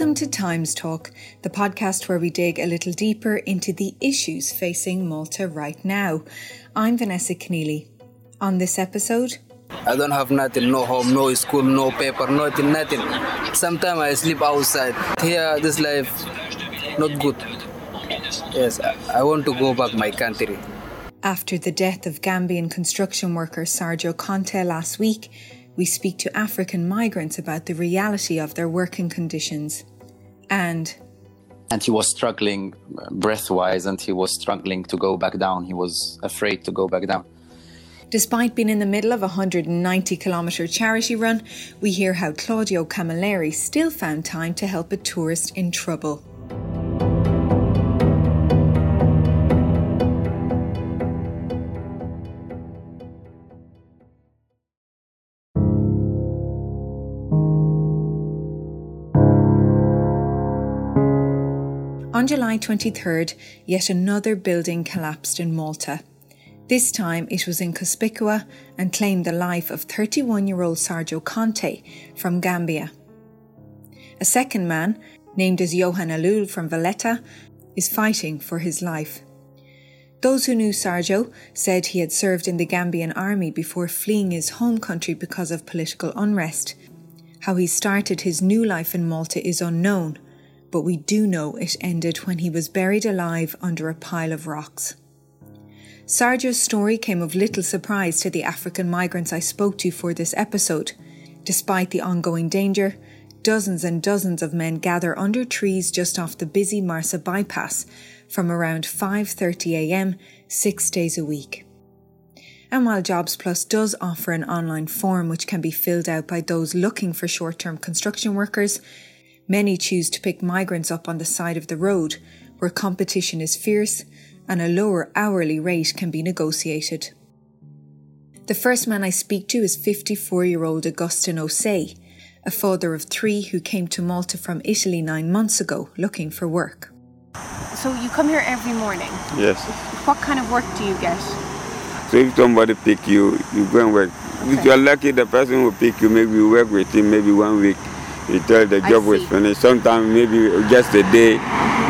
Welcome to Times Talk, the podcast where we dig a little deeper into the issues facing Malta right now. I'm Vanessa Keneally. On this episode, I don't have nothing, no home, no school, no paper, nothing, nothing. Sometimes I sleep outside. Here, this life, not good. Yes, I want to go back my country. After the death of Gambian construction worker Sarjo Conteh last week, we speak to African migrants about the reality of their working conditions. And and he was struggling breath wise and he was struggling to go back down. He was afraid to go back down. Despite being in the middle of a 190 kilometre charity run, we hear how Claudio Camilleri still found time to help a tourist in trouble. On July 23rd, yet another building collapsed in Malta. This time it was in Cospicua and claimed the life of 31 year old Sarjo Conteh from Gambia. A second man, named as Johan Alul from Valletta, is fighting for his life. Those who knew Sarjo said he had served in the Gambian army before fleeing his home country because of political unrest. How he started his new life in Malta is unknown but we do know it ended when he was buried alive under a pile of rocks. Sarjo's story came of little surprise to the African migrants I spoke to for this episode. Despite the ongoing danger, dozens and dozens of men gather under trees just off the busy Marsa bypass from around 5:30 a.m. 6 days a week. And while Jobs Plus does offer an online form which can be filled out by those looking for short-term construction workers, Many choose to pick migrants up on the side of the road, where competition is fierce and a lower hourly rate can be negotiated. The first man I speak to is 54 year old Augustin Osei, a father of three who came to Malta from Italy nine months ago looking for work. So you come here every morning? Yes. What kind of work do you get? So if somebody pick you, you go and work. Okay. If you're lucky, the person will pick you, maybe you work with him maybe one week you tell the job was finished. Sometimes maybe just a day.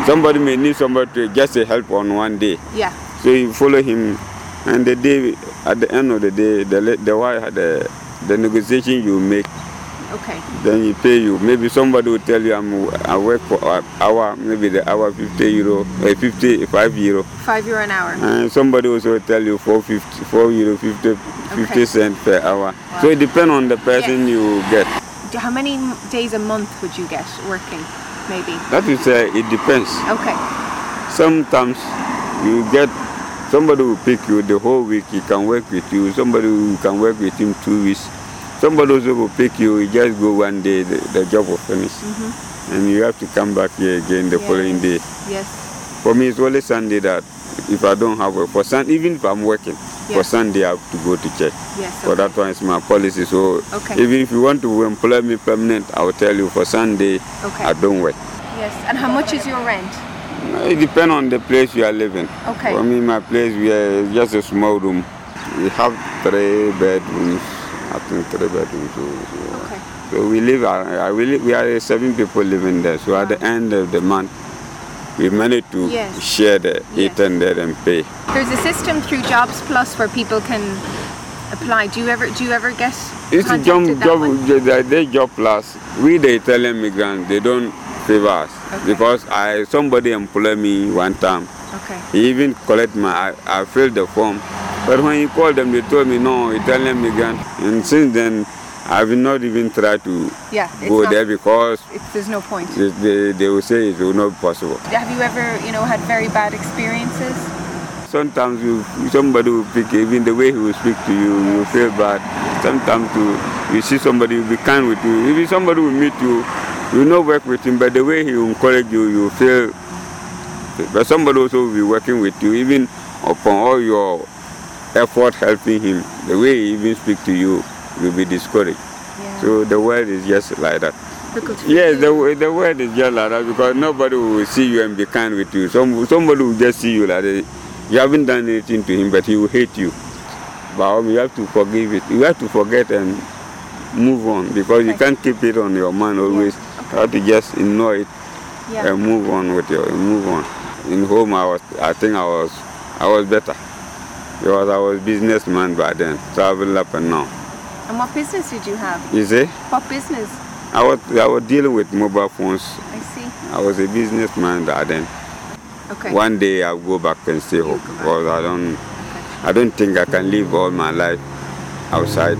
Somebody may need somebody to just a help on one day. Yeah. So you follow him, and the day at the end of the day, the the why the the negotiation you make. Okay. Then he pay you. Maybe somebody will tell you I'm I work for an hour, maybe the hour 50 euro, uh, 50, 5 euro. 5 euro an hour. And somebody also tell you 4, 50, 4 euro 50, 50 okay. cent per hour. Wow. So it depends on the person yes. you get how many days a month would you get working, maybe? That is, uh, it depends. Okay. Sometimes you get somebody will pick you the whole week. He can work with you. Somebody who can work with him two weeks. Somebody also will pick you. You just go one day. The, the job will finish, mm-hmm. and you have to come back here again the yes. following day. Yes. For me, it's only Sunday that if I don't have work for Sunday, even if I'm working for Sunday, I have to go to church. Yes. Okay. For that one, it's my policy. So okay. even if you want to employ me permanent, I will tell you for Sunday, okay. I don't work. Yes. And how much is your rent? It depends on the place you are living. Okay. For me, my place, we are just a small room. We have three bedrooms. I think three bedrooms. So, okay. So we live, I, I, we, we are seven people living there. So wow. at the uh-huh. end of the month, we managed to yes. share the yes. 800 and pay. There's a system through Jobs Plus where people can apply. Do you ever do you ever get it's job, job they job plus. We the Italian migrants they don't favor us okay. because I somebody employed me one time. Okay. He even collect my I, I filled the form, but when he called them they told me no Italian migrant and since then I will not even try to yeah, go there because there's no point. They, they, they, will say it will not be possible. Have you ever, you know, had very bad experiences? Sometimes you, somebody will pick, even the way he will speak to you, you feel bad. Sometimes you, you see somebody will be kind with you. Even somebody will meet you, you will not work with him, but the way he will encourage you, you will feel. But somebody also will be working with you, even upon all your effort helping him, the way he even speak to you, will be discouraged. Yeah. So the world is just like that. Yes, the, the world is just like that because nobody will see you and be kind with you. Some, somebody will just see you like that. You haven't done anything to him, but he will hate you. But um, you have to forgive it. You have to forget and move on because you can't keep it on your mind always. Yeah. Okay. You have to just ignore it Yeah. and move on with your move on. In home, I was, I think I was, I was better because I was businessman by then, travel up and down. And what business did you have? You see, What business? I was, I was dealing with mobile phones. I see. I was a businessman by then. Okay. One day I'll go back and stay home because I don't, I don't think I can live all my life outside.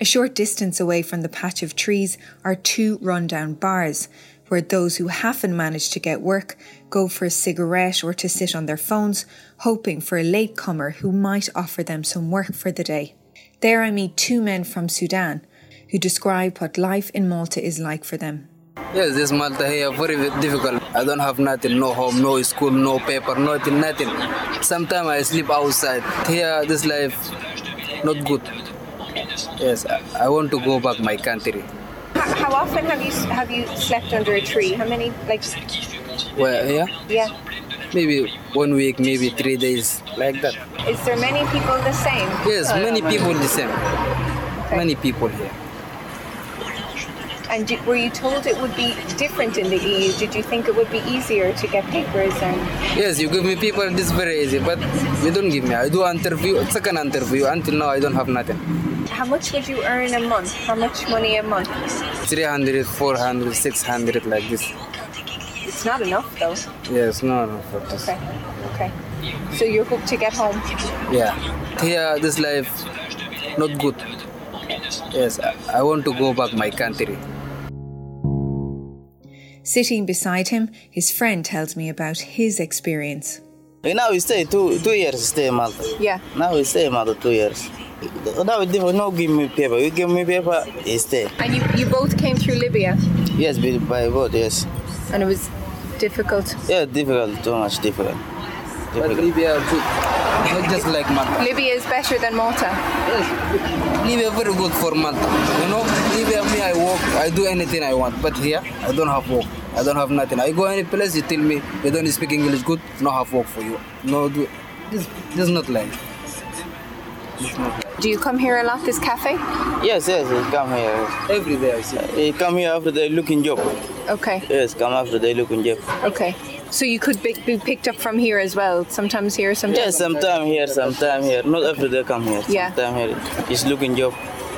A short distance away from the patch of trees are two rundown bars where those who haven't managed to get work go for a cigarette or to sit on their phones, hoping for a latecomer who might offer them some work for the day. There I meet two men from Sudan who describe what life in Malta is like for them. Yes, this Malta here very difficult. I don't have nothing, no home, no school, no paper, nothing, nothing. Sometimes I sleep outside. Here, this life not good. Yes, I, I want to go back my country. How, often have you have you slept under a tree? How many like Well, yeah, yeah? maybe one week, maybe three days, like that. Is there many people the same? Yes, many people the same. Many people here. And were you told it would be different in the EU? Did you think it would be easier to get papers and Yes, you give me people, this very easy, but you don't give me. I do interview, second interview. Until now, I don't have nothing. how much would you earn a month? How much money a month? 300, 400, 600, like this. It's not enough though. Yes, not enough. for this. Okay. Okay. So you hope to get home. Yeah. Here, this life, not good. Yes, I, I want to go back my country. Sitting beside him, his friend tells me about his experience. Now we stay two two years stay in Malta. Yeah. Now we stay in Malta two years. Now it's different. No give me paper. You give me paper, you stay. And you, you both came through Libya Yes, by boat. Yes. and it was difficult. Yeah, difficult. Too much difficult. But difficult. Libya good. Not just like Malta. Libya is better than Malta. Libya very good for Malta. You know, Libya me I work, I do anything I want. But here I don't have work. I don't have nothing. I go any place, you tell me you don't speak English good, no have work for you. No do this this is not life. This is not life. Do you come here a lot? This cafe? Yes, yes. You come here. Every day I see. You come here after they looking job. Okay. Yes, come after they looking job. Okay. So you could be, be picked up from here as well. Sometimes here, sometimes. Yes, sometime here, sometime here. Not every day come here. Yeah. Sometime here. It's looking job.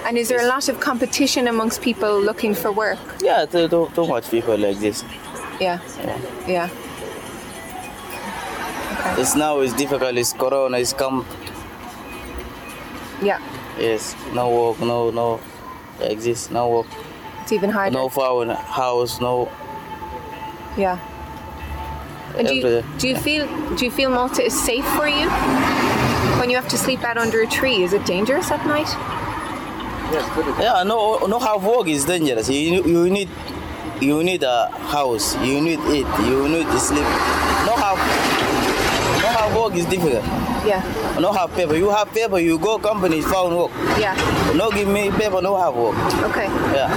And is there a lot of competition amongst people looking for work? Yeah, too, too, too much people like this. Yeah. Yeah. Yeah. It's now it's difficult. It's Corona. It's come. Yeah. Yes, no work, no no exist, no work, It's even harder. no phone, house, no. Yeah. Do you, do you feel do you feel Malta is safe for you when you have to sleep out under a tree? Is it dangerous at night? Yeah, no no have work is dangerous. You you need you need a house, you need it. you need to sleep. No have no have work is difficult. Yeah. No have paper. You have paper, you go company found work. Yeah. No give me paper, no have work. Okay. Yeah,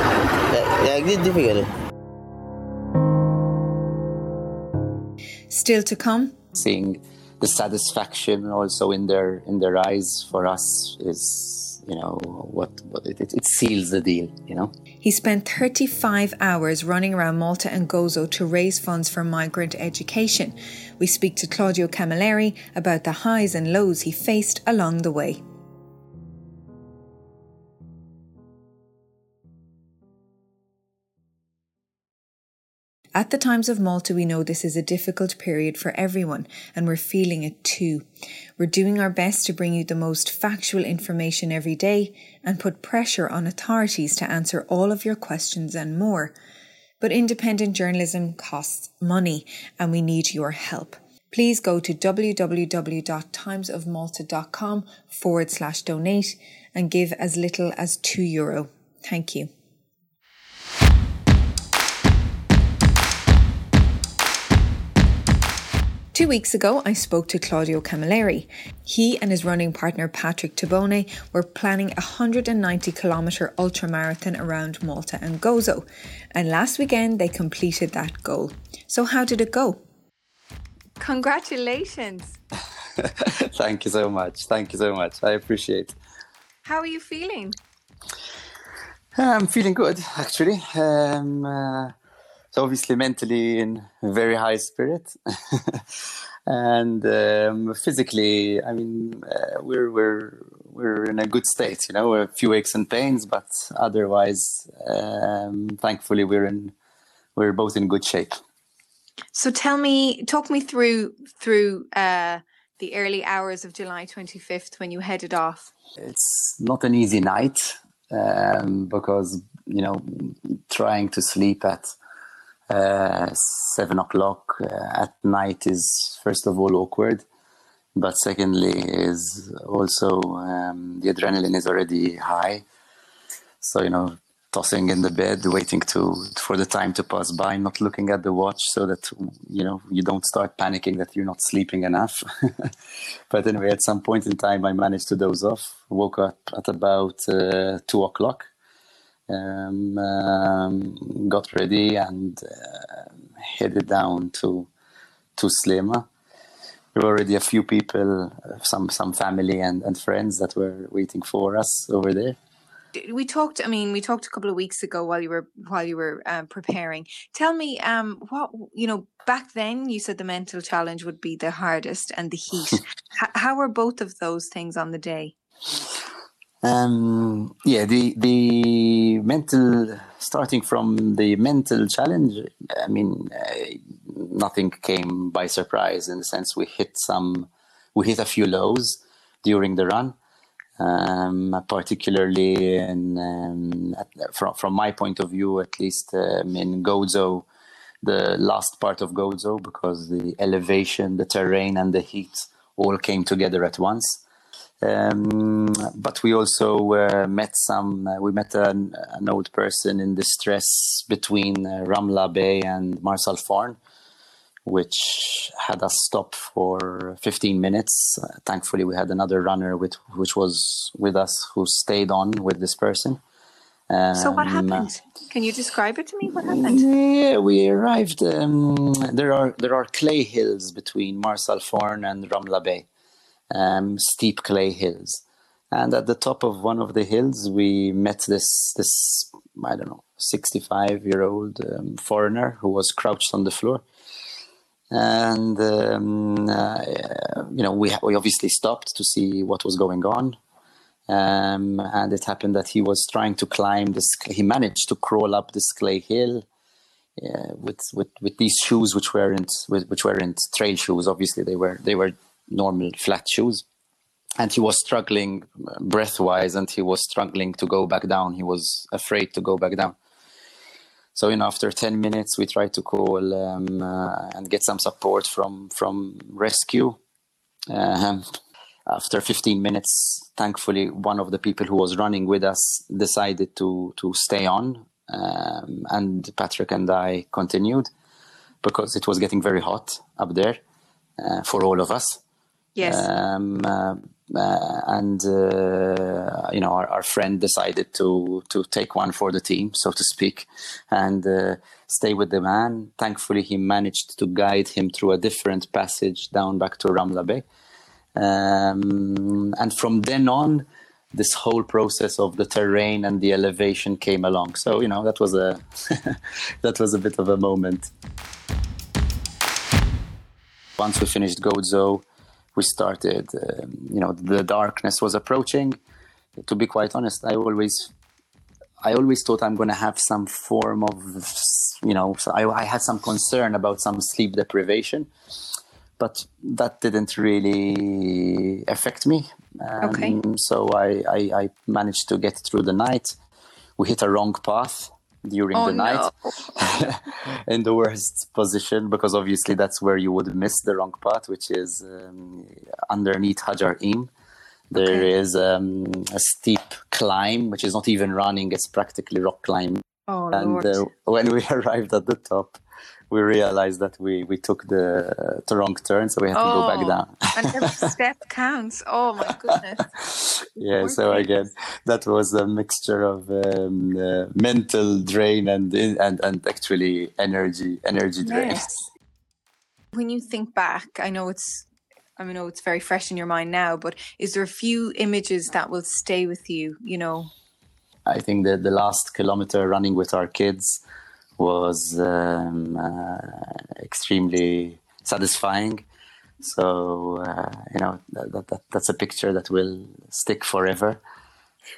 yeah, yeah it's difficult. Still to come, seeing the satisfaction also in their in their eyes for us is you know what, what it, it, it seals the deal you know he spent 35 hours running around Malta and Gozo to raise funds for migrant education. We speak to Claudio Camilleri about the highs and lows he faced along the way. At the Times of Malta, we know this is a difficult period for everyone, and we're feeling it too. We're doing our best to bring you the most factual information every day and put pressure on authorities to answer all of your questions and more. But independent journalism costs money, and we need your help. Please go to www.timesofmalta.com forward slash donate and give as little as €2. Euro. Thank you. Two weeks ago, I spoke to Claudio Camilleri. He and his running partner Patrick Tabone were planning a 190 kilometre ultramarathon around Malta and Gozo, and last weekend they completed that goal. So, how did it go? Congratulations. thank you so much thank you so much i appreciate How are you feeling? I'm feeling good, actually. Um, uh, so obviously mentally in very high spirit, and um, physically, I mean, uh, we're we're we're in a good state. You know, a few aches and pains, but otherwise, um, thankfully, we're in we're both in good shape. So tell me, talk me through through uh, the early hours of July 25th when you headed off. It's not an easy night um, because you know trying to sleep at seven o'clock uh, at night is first of all awkward, but secondly is also um, the adrenaline is already high. So you know tossing in the bed, waiting to for the time to pass by, not looking at the watch, so that you know you don't start panicking that you're not sleeping enough. but anyway, at some point in time, I managed to doze off. Woke up at about uh, two o'clock. Um, um, got ready and uh, headed down to to Sliema. There were already a few people, some some family and, and friends that were waiting for us over there. We talked i mean we talked a couple of weeks ago while you were while you were um, preparing. Tell me um what you know back then you said the mental challenge would be the hardest and the heat. H- how were both of those things on the day um yeah the the mental starting from the mental challenge i mean uh, nothing came by surprise in the sense we hit some we hit a few lows during the run um, particularly in, um, from, from my point of view, at least um, in Gozo, the last part of Gozo, because the elevation, the terrain, and the heat all came together at once. Um, but we also uh, met some. Uh, we met an, an, old person in distress between uh, Ramla Bay and Marsalforn, which had us stop for 15 minutes. Uh, thankfully, we had another runner with which was with us who stayed on with this person. Um, so what um, happened? Can you describe it to me? What happened? Yeah, we arrived. Um, there are there are clay hills between Marsalforn and Ramla Bay, um, steep clay hills, and at the top of one of the hills, we met this this I don't know 65 year old um, foreigner who was crouched on the floor and um, uh, you know we we obviously stopped to see what was going on. Um, and it happened that he was trying to climb this. He managed to crawl up this clay hill uh, with, with with these shoes, which weren't which weren't trail shoes. Obviously, they were they were normal flat shoes, and he was struggling breath wise, and he was struggling to go back down. He was afraid to go back down. So you know, after 10 minutes, we tried to call um, uh, and get some support from from rescue. Uh, after 15 minutes, thankfully, one of the people who was running with us decided to to stay on, um, and Patrick and I continued because it was getting very hot up there uh, for all of us. Yes. Um, uh, uh, and uh, you know our, our, friend decided to to take one for the team, so to speak, and uh, stay with the man. Thankfully, he managed to guide him through a different passage down back to Ramla Bay, um, and from then on, this whole process of the terrain and the elevation came along. So you know that was a that was a bit of a moment. Once we finished Gozo, we started, um, you know, the darkness was approaching. To be quite honest, I always, I always thought I'm going to have some form of, you know, so I, I, had some concern about some sleep deprivation, but that didn't really affect me. Um, okay. So I, I, I managed to get through the night. We hit a wrong path during oh, the night no. in the worst position because obviously that's where you would miss the wrong path which is um, underneath Hagar Qim There okay. is um, a steep climb which is not even running it's practically rock climbing oh, and uh, when we arrived at the top we realized that we, we took the, uh, the wrong turn, so we had to oh, go back oh, down. and every step counts. Oh my goodness! yeah, so again, that was a mixture of um, uh, mental drain and and and actually energy energy drain. Yes. When you think back, I know it's I know it's very fresh in your mind now, but is there a few images that will stay with you? You know, I think that the last kilometer running with our kids was um, uh, extremely satisfying. So uh, you know that, that, that's a picture that will stick forever.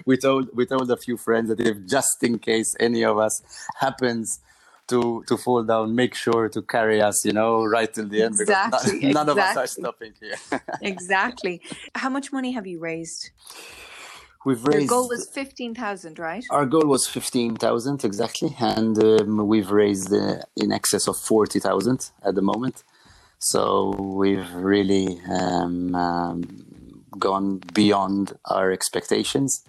We told we told a few friends that if just in case any of us happens to to fall down, make sure to carry us, you know, right till the end exactly, because none, none exactly. of us are stopping here. exactly. How much money have you raised? We've Your goal was fifteen thousand, right? our goal was fifteen thousand exactly, and um, we've raised uh, in excess of forty thousand at the moment. So we've really um, um, gone beyond our expectations.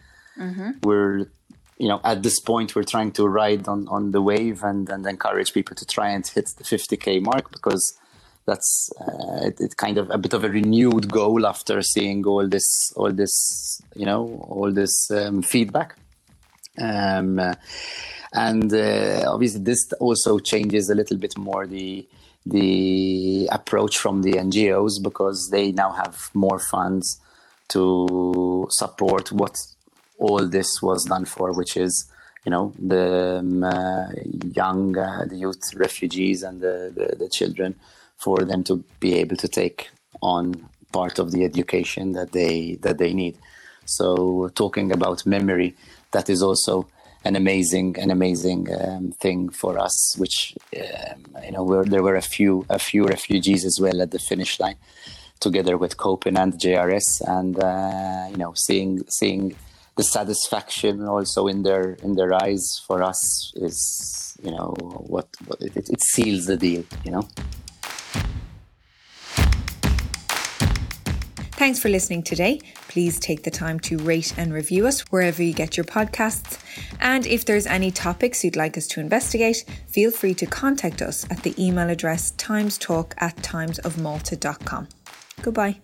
We're, you know, at this point, we're trying to ride on, on the wave and, and encourage people to try and hit the 50k mark because that's uh, it, it's kind of a bit of a renewed goal after seeing all this, all this, you know, all this um, feedback. Um, uh, and uh, obviously, this also changes a little bit more the the approach from the NGOs because they now have more funds to support what all this was done for, which is you know the um, uh, young, uh, the youth refugees and the, the, the children, for them to be able to take on part of the education that they that they need. So talking about memory, that is also an amazing an amazing um, thing for us. Which um, you know, there were a few a few refugees as well at the finish line, together with KOPIN and JRS, and uh, you know, seeing seeing the satisfaction also in their in their eyes for us is you know what, what it, it seals the deal. You know. Thanks for listening today. Please take the time to rate and review us wherever you get your podcasts. And if there's any topics you'd like us to investigate, feel free to contact us at the email address timestalk at timesofmalta.com. Goodbye.